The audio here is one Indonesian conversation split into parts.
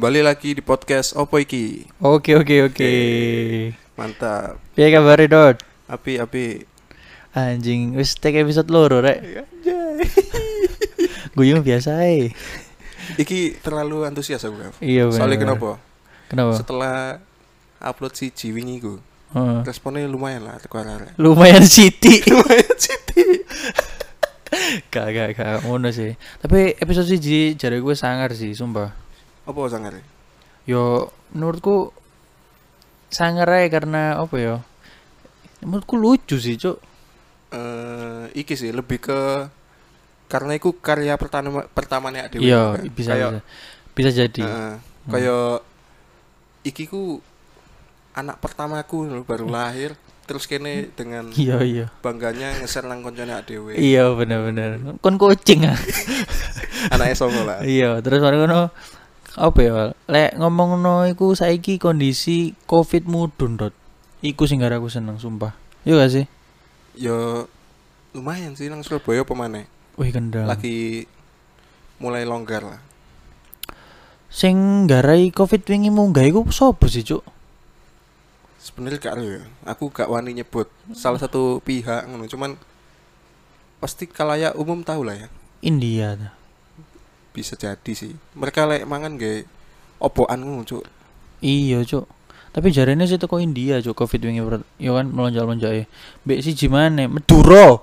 Kembali lagi di podcast Opo iki. Oke oke oke. Mantap. Piye kabare Dot? Api api. Anjing, wis tek episode loro rek. Anjay. Guyung biasa ae. Iki terlalu antusias aku. Iya bener. Soalnya kenapa? Kenapa? Setelah upload si wingi ku, Heeh. responnya lumayan lah teko. Lumayan Siti. Lumayan Siti. gak gak gak ngono sih. Tapi episode siji jare gue sangar sih, sumpah. Apa sangar? Yo menurutku sangar ae karena apa ya? Menurutku lucu sih, Cuk. Eh iki sih lebih ke karena iku karya pertama pertamanya Dewi. Iya, bisa Kayak, bisa. Bisa jadi. Heeh. kayak iki ku anak pertamaku baru lahir terus kene dengan Iya iya. bangganya ngeser nang koncone dhewe. Iya bener-bener. Kon kucing ah. Anake songo lah. Iya, terus mari ngono apa ya? Lek ngomongno iku saiki kondisi Covid mudun, Dot. Iku sing aku seneng, sumpah. Iya gak sih? Yo lumayan sih nang Surabaya apa maneh. Wih kendal. Lagi mulai longgar lah. Sing garai Covid wingi munggah iku sapa sih, Cuk? Sebenarnya gak ya. Aku gak wani nyebut salah satu pihak ngono cuman pasti kalayak umum tahu lah ya. India. Bisa jadi sih. Mereka lek mangan gak ngono, Cuk. Iya, Cuk. Tapi jarene sih teko India, Cuk, Covid wingi ya kan melonjak-lonjak e. Mbek si gimana? Madura.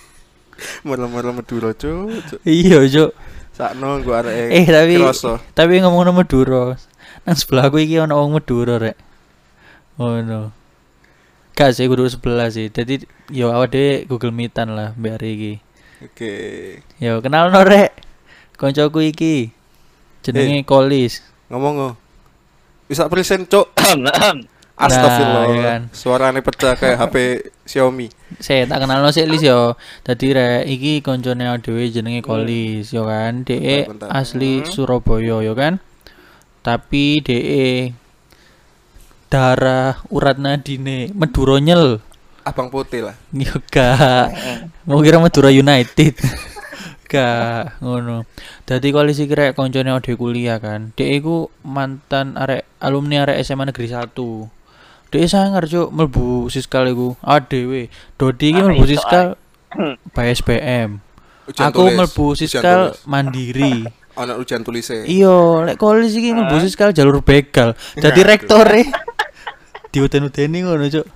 Merem-merem Madura, Cuk. Cuk. iya, Cuk. Sakno gua arek Eh, tapi kroso. tapi ngomong Madura. Nang sebelahku iki ana wong Madura rek. Oh no. Gak sih kudu sebelah sih. Jadi yo awak dhewe Google Meetan lah mbak hari iki. Oke. Yo kenal no rek. Koncoku iki. Jenenge Kolis. Ngomong ngo. Bisa present, Cuk. Nah, Astagfirullah. iya kan. Suarane pecah kayak HP Xiaomi. Saya tak kenal no sik Lis yo. Dadi rek iki koncone dhewe jenenge Kolis yo kan. Bentar. asli Hmm. Surabaya yo kan. Tapi dek darah urat nadine Madura nyel. Abang putih lah. Yo gak. Mau kira Madura United. gak ngono. Dadi koalisi kira koncone ode kuliah kan. Dek iku mantan arek alumni arek SMA Negeri 1. Dek sangar cuk mlebu siskal iku. Adewe. Dodi iki mlebu siskal. Ujian Aku tulis. mlebu siskal mandiri. Ana ujian tulisnya. Iya, lek kolis iki mlebu siskal jalur begal. Dadi Aduh. rektore diuden-udeni ngono cuk.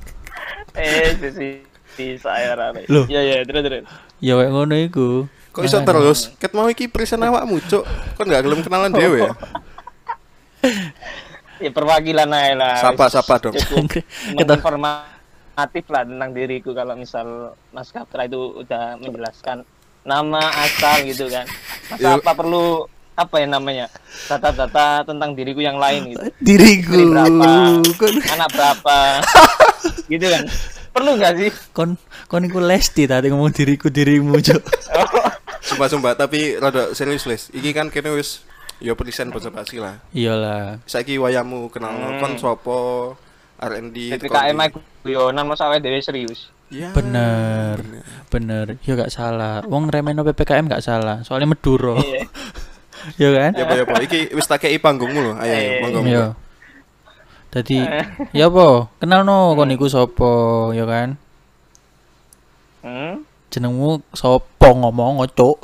eh sisi si saya rame Loh. iya iya terus terus Ya kayak ngono iku. Kok iso terus? Ket mau iki present awakmu, Cuk. Kok gak gelem kenalan dhewe ya? ya perwakilan aja lah Sapa sapa dong. cukup Kita- menginformatif lah tentang diriku kalau misal Mas Kaptra itu udah menjelaskan nama asal gitu kan masa Yuk. apa perlu apa ya namanya data-data tentang diriku yang lain gitu Diriku. Berapa anak berapa gitu kan perlu nggak sih kon kon iku lesti tadi ngomong diriku dirimu cuk Sumpah-sumpah, tapi rada serius, Les. Iki kan kene wis ya present basi lah. iyalah Saiki wayamu kenal Hmm. kon sapa R&D PPKM aku guyonan masa awake dhewe serius Ya. bener bener ya gak salah wong remeno ppkm gak salah soalnya meduro iya ya kan Ya apa ya apa. Iki wis tak kei panggungmu lho. Ayo, ayo Eh. monggo. Iya. monggo. Tadi ya apa? Kenal no kon iku sapa ya kan? hmm? Jenengmu sapa ngomong cuk.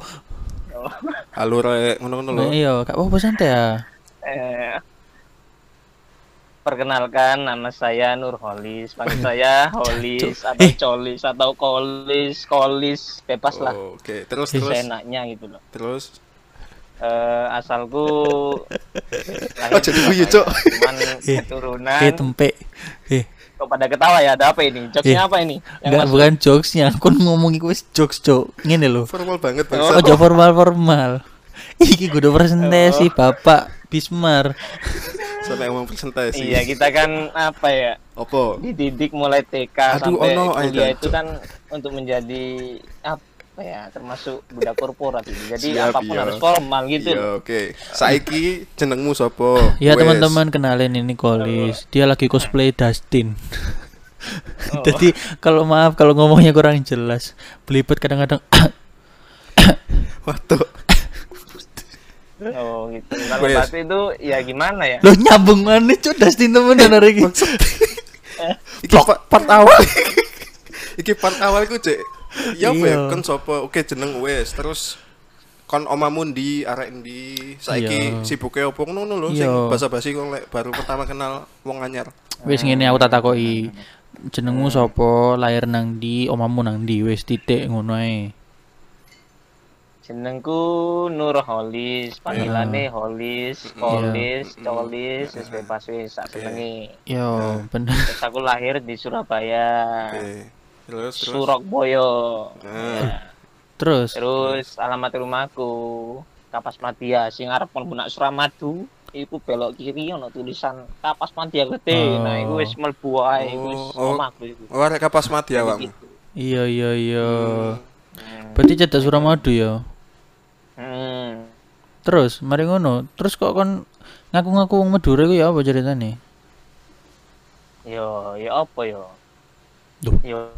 Halo rek, ngono-ngono lho. Nah, iya, gak apa-apa santai ya. Eh, perkenalkan nama saya Nur Holis panggil saya Holis atau Eh. Colis atau Kolis Kolis bebas lah Oh, Oke, terus Eh, terus seenaknya gitu loh terus Eh, asalku Oh, jadi guyu, Cuk. cuman Eh, keturunan Eh tempe. Kok pada ketawa ya ada apa ini jokesnya Eh, apa ini yang enggak bukan jokesnya. Kon ngomong iku wis jokes, Cuk. Ngene lho. formal banget Oh. bangsa. Ojo formal-formal. Iki kudu presentasi Bapak Bismar. Sampai ngomong presentasi. iya kita kan apa ya Opo? dididik mulai TK Aduh, sampai ono, ayo, kuliah Cok. itu kan untuk menjadi apa ya termasuk budak korporat gitu. Jadi Siap, apa pun iya. harus formal gitu. Iya, oke. Saiki jenengmu sapa? Ya teman-teman kenalin ini Kolis. Dia lagi cosplay Dustin. Oh. Jadi kalau maaf kalau ngomongnya kurang jelas, belibet kadang-kadang Waduh. Oh gitu. Kalau batu itu ya gimana ya? Lo nyambung mana cuk Dustin temenan hari ini. Iki pa- part awal. Iki part awal iku, Cek. Ya apa ya? Iya. Kon sapa? Oke, jeneng wis. Terus kon omamu ndi, arek ndi, saiki Iya. sibuke opo ngono lho sing Iya. basa-basi kon lek baru pertama kenal wong anyar. Wis ngene aku tak takoki. Jenengmu sapa, lahir nang ndi, omamu nang ndi, wis titik ngono ae. Jenengku Nur Holis, panggilane Holis, Holis, Colis, wis bebas wis sak senenge. Yo, bener. Terus aku lahir di Surabaya. Oke. Terus terus. Surabaya. Nah, Ya. Terus Terus alamat rumahku Kapas Madya sing arep mlebu nak Suramadu iku belok kiri ono tulisan Kapas Madya gede. Oh. Nah, iku wis mlebu ae iku wis Oh, oh. omahku iku. oh arek kapas mati awakmu. Gitu. iya iya iya. Hmm. Berarti cedak Suramadu ya. Hmm. Terus mari ngono. Terus kok kon ngaku-ngaku wong Madura iku ya apa ceritane? Yo, ya apa yo? Duh. Yo,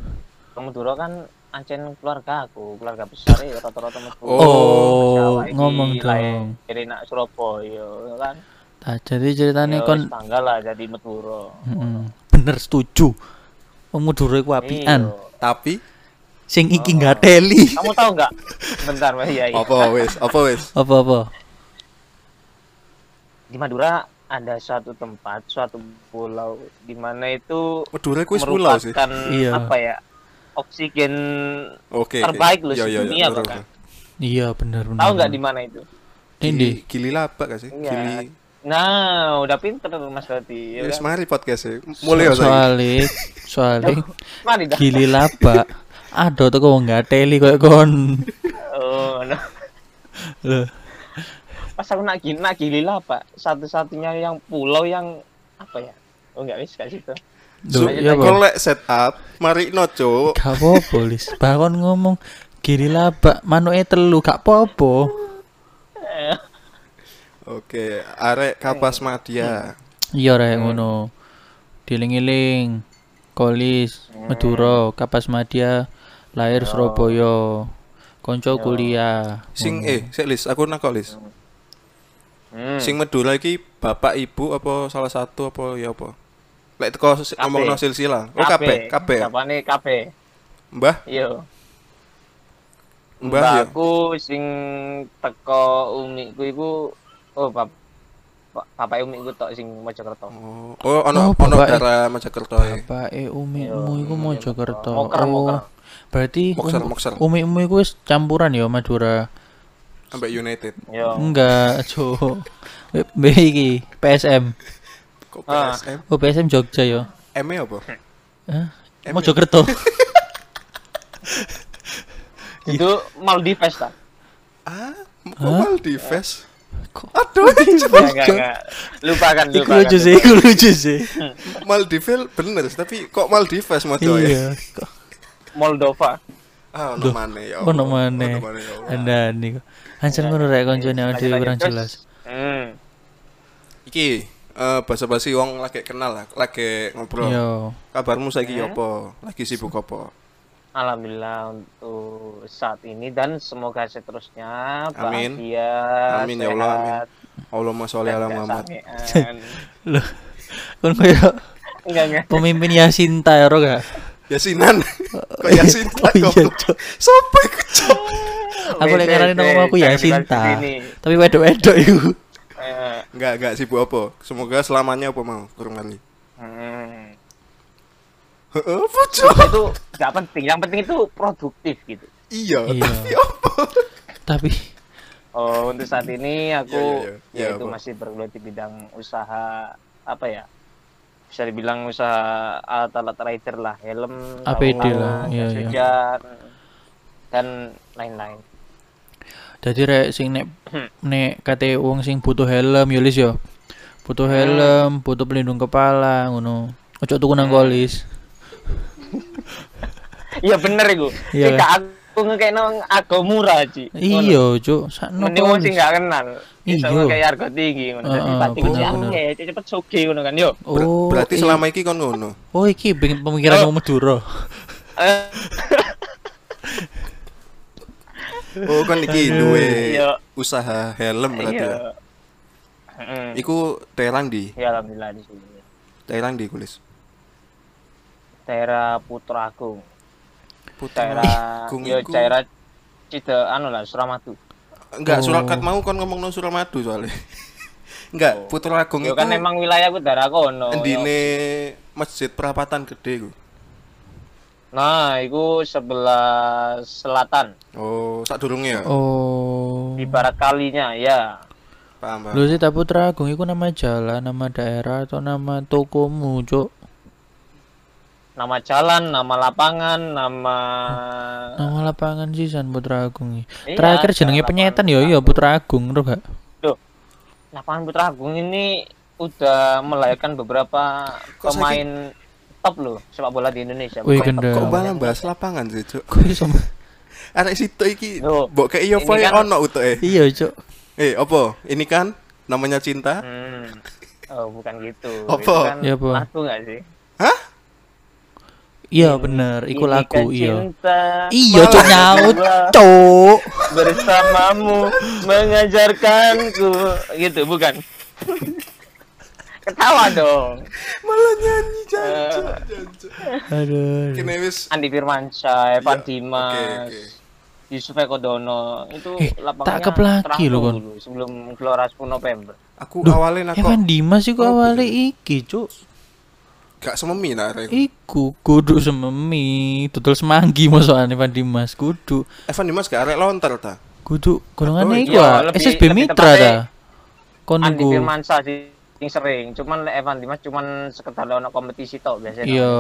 Madura kan ancen keluarga aku, keluarga besar ya rata-rata Madura. Oh, Jawa ngomong dong. Dari nak Surabaya ya kan. Nah, jadi ceritane Ya, kon bangga lah jadi Madura. Mm-mm. bener setuju. Wong Madura iku apian. Iya. Tapi Sing iki Oh. teli. Kamu tahu nggak? Bentar, Mas. Iya, iya. apa wis? Apa wis? Apa-apa? Di Madura ada suatu tempat, suatu pulau di mana itu Madura wis pulau sih. merupakan Iya. apa ya? Oksigen Oke. terbaik loh Iya, iya, iya, bener, bahkan. bener. Iya, bener bener. Tahu nggak di mana itu? Ini Gili, labak gak sih? Iya. Gili. Nah, udah pinter Mas Rati. Ya Wis kan? mari podcast. Mulai ya saya. soalnya soalnya Mari dah. gili laba. Ada tuh kok nggak teli kayak kon. Oh, nah. Loh, Pas aku nak gini, nak gili lah, Pak. Satu-satunya yang pulau yang apa ya? Oh, enggak wis kayak situ. Duh, Lanjut iya lagi. Kon apa? lek setup, mari no, Cuk. Gak apa-apa, Lis. Bahkan ngomong gili laba, manuke telu gak apa-apa. Oke, arek kapas Madya. Iya rek ngono. Diling-iling. Kolis, Madura, Kapas Madya, lahir Surabaya. Konco kuliah. Sing eh, sik Lis, aku nakok Lis. Hmm. Sing Madura iki bapak ibu apa salah satu apa ya apa? Lek teko ngomongno silsilah. Oh kabeh, kabeh. ya? Kapane kabeh. Mbah, Iya. mbah ya. Mbakku sing teko umiku iku oh bap ba- bapak umiku tok sing Mojokerto. Oh, oh ono Oh, ono bapak- daerah Mojokerto e. Bapake umimu Iya, iku iya, Mojokerto. Moker, moker. Oh. Berarti Mokser, um- mokser. umimu iku wis campuran ya Madura. Sampai United. Yo. Enggak, Cuk. B iki PSM. Kok Ah. PSM? Oh, PSM Jogja ya. M apa? Hah? Mojokerto. Itu Maldives ta? Ah, kok Hah? Maldives? Kok- Aduh, Enggak, enggak, enggak. Lupakan, Iku lupakan. lucu sih, iku lucu sih. Maldives bener, tapi kok Maldives mau ya? Iya. Kok Moldova. Ah, ono maneh ya. ono maneh. Ono maneh Hancur ngono rek koncone audio kurang jelas. Hmm. Iki eh basa-basi wong lagi kenal lah, lagi ngobrol. Yo. Kabarmu saiki Hmm? apa? Lagi sibuk apa? Alhamdulillah untuk saat ini dan semoga seterusnya Amin. bahagia, Amin ya Allah, amin. sehat, Allahumma sholli ala Muhammad. Loh. Kon koyo Enggak, enggak. pemimpin Yasinta ya ro gak? Yasinan. Kok Yasin Oh iya, Cuk. Sopo iku? Aku Wes, ngarani nama aku di sini. Tapi wedok-wedok iku. Eh, Enggak, enggak sibuk apa. Semoga selamanya apa mau kurang kali. hmm. Heeh, apa, Cuk? itu nggak penting yang penting itu produktif gitu Iya, Iya. tapi apa? Tapi oh untuk saat ini aku Iya, iya, ya itu masih bergelut di bidang usaha apa ya bisa dibilang usaha alat-alat rider lah helm APD lah, iya, iya. dan lain-lain Jadi rek sing nek nek kate wong sing butuh helm yo Lis yo. Butuh helm, butuh pelindung kepala ngono. Ojo tuku nang kolis. iya bener itu Iya, iya aku ngekek nang agak murah Ci Iya, Cuk. Sakno mending wong sing nggak kenal bisa Iya. kayak harga tinggi ngono pasti bener-bener. ya cepet soge ngono kan yo Oh, berarti iya. selama iki kon ngono. Oh, iki peng- pemikiran Oh. wong Madura. Oh kan iki duwe Iya. usaha helm berarti ya. Iya. Heeh. Iku daerah di, Ya alhamdulillah di sini. daerah di kulis. Daerah Putra Agung. Putra Agung ya daerah Cide anu lah Suramadu. Enggak, Oh. Surakat mau kon ngomong no Suramadu soalnya. Enggak, Putra Agung Yo itu kan emang wilayah ku daerah kono. endine masjid perapatan gede ku. Nah, itu sebelah selatan Oh, sak durunge ya. Oh. di barat kalinya ya. Paham, paham. Lu sih Putra Agung itu nama jalan, nama daerah atau nama tokomu, Cuk? Nama jalan, nama lapangan, nama Nama lapangan sih San Putra Agung. Iya, Terakhir jenenge penyetan ya iya. Putra Agung, bro gak? lapangan Putra Agung ini udah melahirkan beberapa Kok pemain top loh sepak bola di Indonesia. Wih, gendel. Kok malah bahas lapangan sih, Cuk? Kok iso Arek situ iki Loh, mbok kei yo ini foe kan- ono utuke. Iya, Cuk. Eh, opo? Ini kan namanya cinta. Hmm. Oh, bukan gitu. Itu kan Ya, apa? lagu nggak sih? Iya bener, iku lagu kan iya. cinta Iya, Cuk Malah nyaut, Cuk. bersamamu mengajarkanku gitu bukan ketawa dong Malah nyanyi jancuk, Eh, jancuk. Aduh. Kene wis Andi Firmansyah, Evan Iya, Dimas, oke, oke. Yusuf Eko Dono itu Eh, lapangannya tak terang loh, dulu sebelum gelora 10 November. aku Duh, awalnya nak Evan Dimas iku Oh, awalnya iki, Cuk. gak sememi nak arek. Iku kudu sememi, tutul semanggi maksudnya Evan Dimas kudu. Evan Dimas gak arek lontar ta. Kudu golongannya Oh, iku iya, ah, SSB Mitra ta. Kon Andi iku. Firmansyah sih yang sering, cuman Evan Dimas cuman sekedar ono kompetisi tok biasanya. Iya.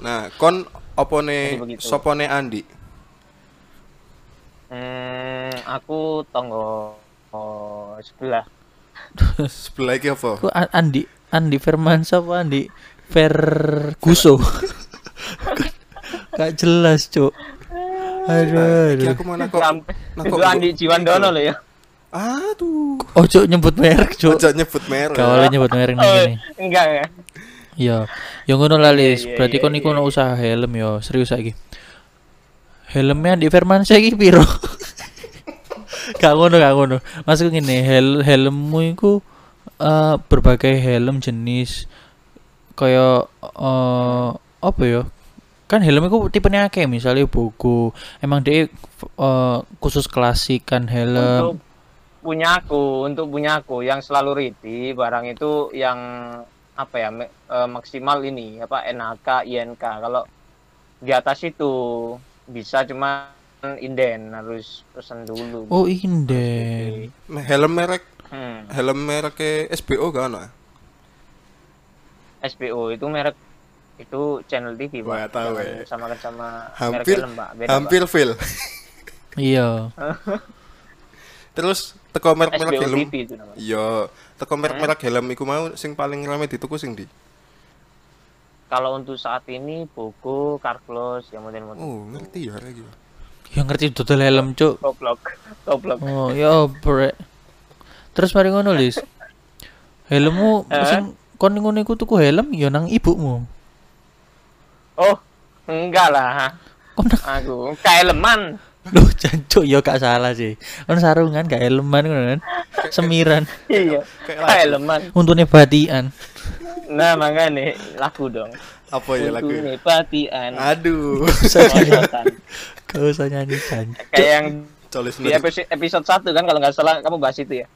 Nah, kon opone sopone Andi. Hmm, aku tonggo oh, sebelah. Sebelah iki apa? Ku Andi Andi Firmansyah apa Andi Ferguso. Gak jelas, Cuk. Aduh, Iki aduh. aku mana kok Andi Jiwandono loh ya. Aduh. Ojo nyebut merek, Cuk. Ojo nyebut merek. Kawale nyebut merek nih Oh, gini. enggak ya. Iya. Ya ngono lah, Lis. Iya, iya, Berarti iya, kon iku ono usaha helm yo, serius saiki. Helmnya di Firmansyah iki piro? gak ngono, gak ngono. Maksudku ngene, hel helmmu iku eh, berbagai helm jenis kayak eh apa ya? Kan helm iku tipenya akeh, misalnya Bogo. Emang dia eh, khusus klasik kan helm. Untuk punya aku, untuk punya aku yang selalu ready barang itu yang apa ya me- eh, maksimal ini apa NHK, INK. Kalau di atas itu bisa cuma inden harus pesan dulu. Oh, inden. Nah, helm merek Hmm. helm merek SBO gak ono? SPO itu merek itu channel TV Wah, pak tahu, ya. sama merek Hampir film pak beda hampir fail. Iya. Terus teko merek-merek helm. Iya, teko merek-merek helm iku mau sing paling rame dituku sing di. kalau untuk saat ini Bogo, Carglass yang model-model Oh, ngerti ya lagi. Yang ngerti dodol helm, Cuk. goblok goblok Oh, ya bre. Terus mari ngono, Lis. Helmmu Eh? sing kon ngono iku tuku helm ya nang ibumu. oh enggak lah Kon nang aku kaeleman Loh, jancuk ya gak salah sih. Kon sarungan gak helman ngono kan. Semiran. iya Kayak lagu. kaeleman Untune batian. nah makanya lagu dong Apa ya lagu? Untune patian Aduh. Mojotan. Gak usah nyanyi jancuk. kayak yang Colis di episode episode satu kan kalau nggak salah kamu bahas itu ya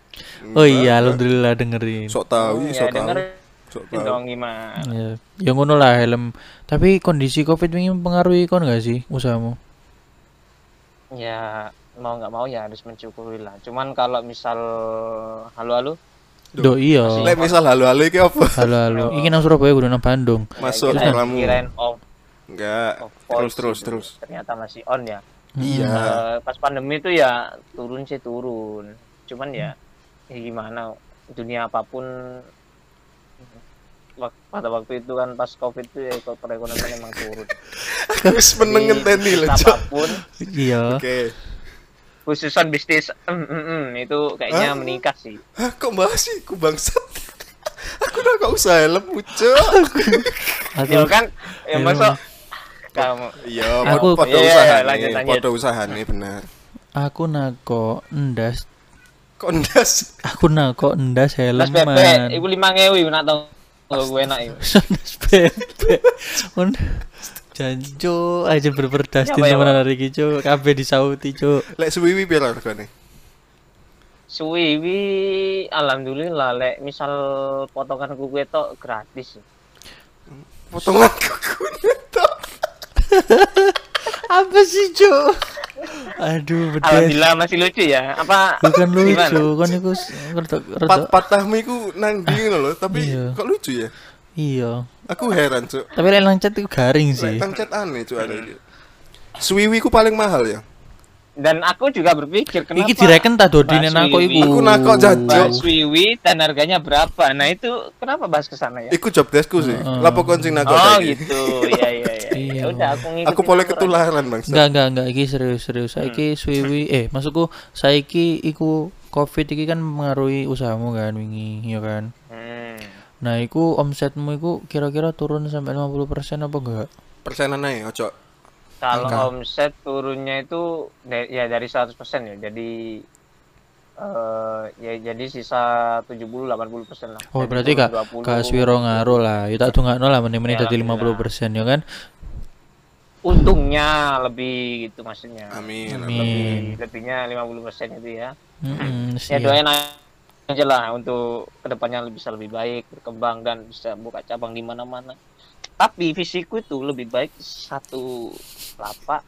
Oh iya, alhamdulillah dengerin. Sok tahu, ya sok tahu. denger Sok tahu. dong gimana Ya, ya ngono lah helm. Tapi kondisi Covid ini mempengaruhi kon gak sih usahamu? Ya mau nggak mau ya harus mensyukuri lah cuman kalau misal halo-halo Do iya. Lek misal halo-halo iki apa? Halo halo. Iki nang Surabaya kudu nang Bandung. Masuk kirain off, Enggak. Terus terus gitu. terus. ternyata masih on ya Iya. Eh, pas pandemi itu ya turun sih turun cuman ya, ya gimana dunia apa pun pada waktu itu kan pas covid itu ya kok perekonomian emang turun Harus meneng Jadi, ngenteni lho, bisnis Cok. apa pun Iya. Oke. khususan bisnis em, em, em, itu kayaknya Hah? meningkat sih Hah, kok bahas sih ku bangsat? Aku udah gak usah helm, Cok. ya Aku kan ya Helm. masuk kamu Iya, Aku- podo Iya, usaha lanjut, nih, podo usaha nih benar. Aku nako ndas, Kondas. aku nako ndas Mas bebek, iku lima ngewi nak tau gue enak itu. Ndas bebek. Un Janjo aja berperdas Ya, di ya, teman Pak? hari iki, Cuk. Kabeh disauti, Cuk. Lek suwiwi pira regane? Suwiwi alhamdulillah lek misal potongan kuku itu gratis. Potongan kuku tok. Apa sih, Cuk? Aduh, bedes. Alhamdulillah masih lucu ya. Apa Bukan gimana? lucu, kan iku s- rada Pat rada patahmu iku nang ndi ngono lho, tapi Iya. kok lucu ya? iya. Aku heran, Cuk. Tapi lek lancet itu garing sih. Lek aneh, Cuk ada iki. Suwiwi ku paling mahal ya. Dan aku juga berpikir kenapa Iki direken ta dodine nako Swiwi. iku. Aku nakok jajan. Mbak Swiwi dan harganya berapa? Nah itu kenapa bahas ke sana ya? Iku job deskku sih. Heeh. Lapo koncing nak Oh gitu, iya iya iya. Ya udah aku ngikutin. Aku boleh ketularan, Bang. Enggak, enggak, enggak. Iki serius, serius. Saiki Swiwi eh maksudku saiki iku Covid iki kan mengaruhi usahamu kan wingi, ya kan. Hmm. Nah, iku omsetmu iku kira-kira turun sampai 50% apa enggak? Persenan ae, ojo. Kalau Angka. omset turunnya itu ya dari 100% ya. Jadi eh ya jadi sisa 70 80% lah. Oh, Jadi berarti 20. gak swiro ngaruh lah. Ya tak dongakno lah meneh-meneh Ya, dadi alhamdulillah. 50% ya kan. Untungnya lebih gitu maksudnya. Amin. Amin. Lebih, lebihnya 50% itu ya. Heeh, Ya doain aja lah untuk ke depannya bisa lebih baik, berkembang dan bisa buka cabang di mana-mana. Tapi visiku itu lebih baik satu lapak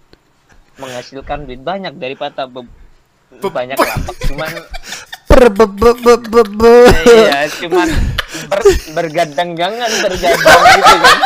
menghasilkan duit banyak daripada be- banyak lapak cuman Per- be- be- be- be- be. iya cuman ber, bergadang-gangan bergadang gitu kan